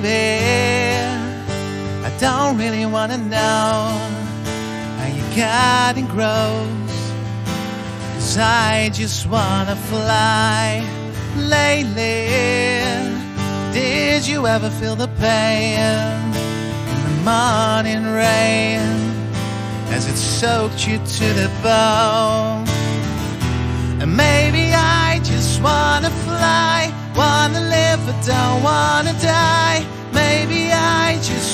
Maybe I don't really wanna know how you getting gross. Cause I just wanna fly lately. Did you ever feel the pain in the morning rain as it soaked you to the bone? And maybe I just wanna fly, wanna live, but don't wanna die.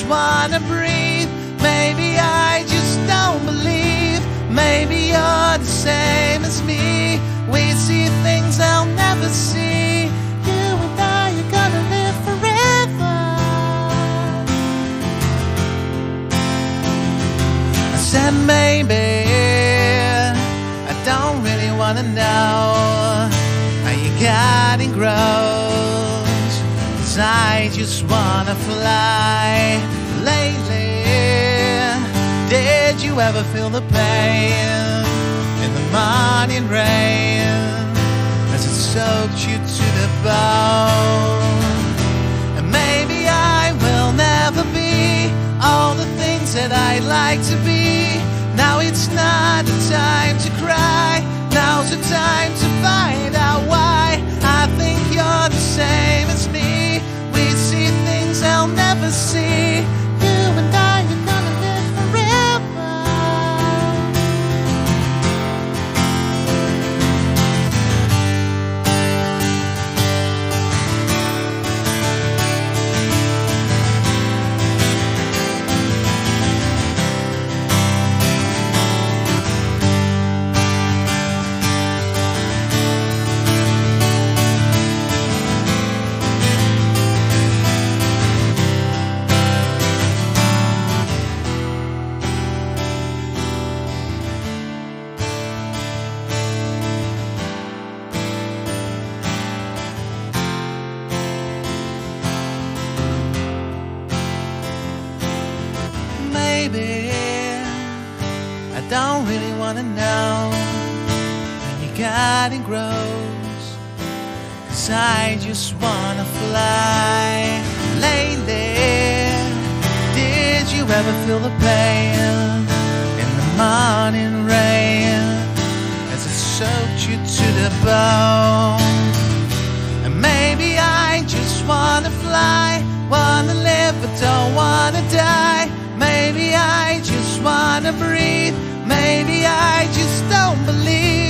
Wanna breathe. Maybe I just don't believe. Maybe you're the same as me. We see things I'll never see. You and I are gonna live forever. I said maybe I don't really wanna know how you getting gross. I just wanna fly lately. Did you ever feel the pain in the morning rain as it soaked you to the bone? And maybe I will never be all the things that I'd like to be. Now it's not the time to cry. Now's the time I'll never see. Maybe I don't really wanna know when you getting gross. Cause I just wanna fly lately. Did you ever feel the pain in the morning rain as it soaked you to the bone? And maybe I just wanna fly, wanna breathe. Maybe I just don't believe.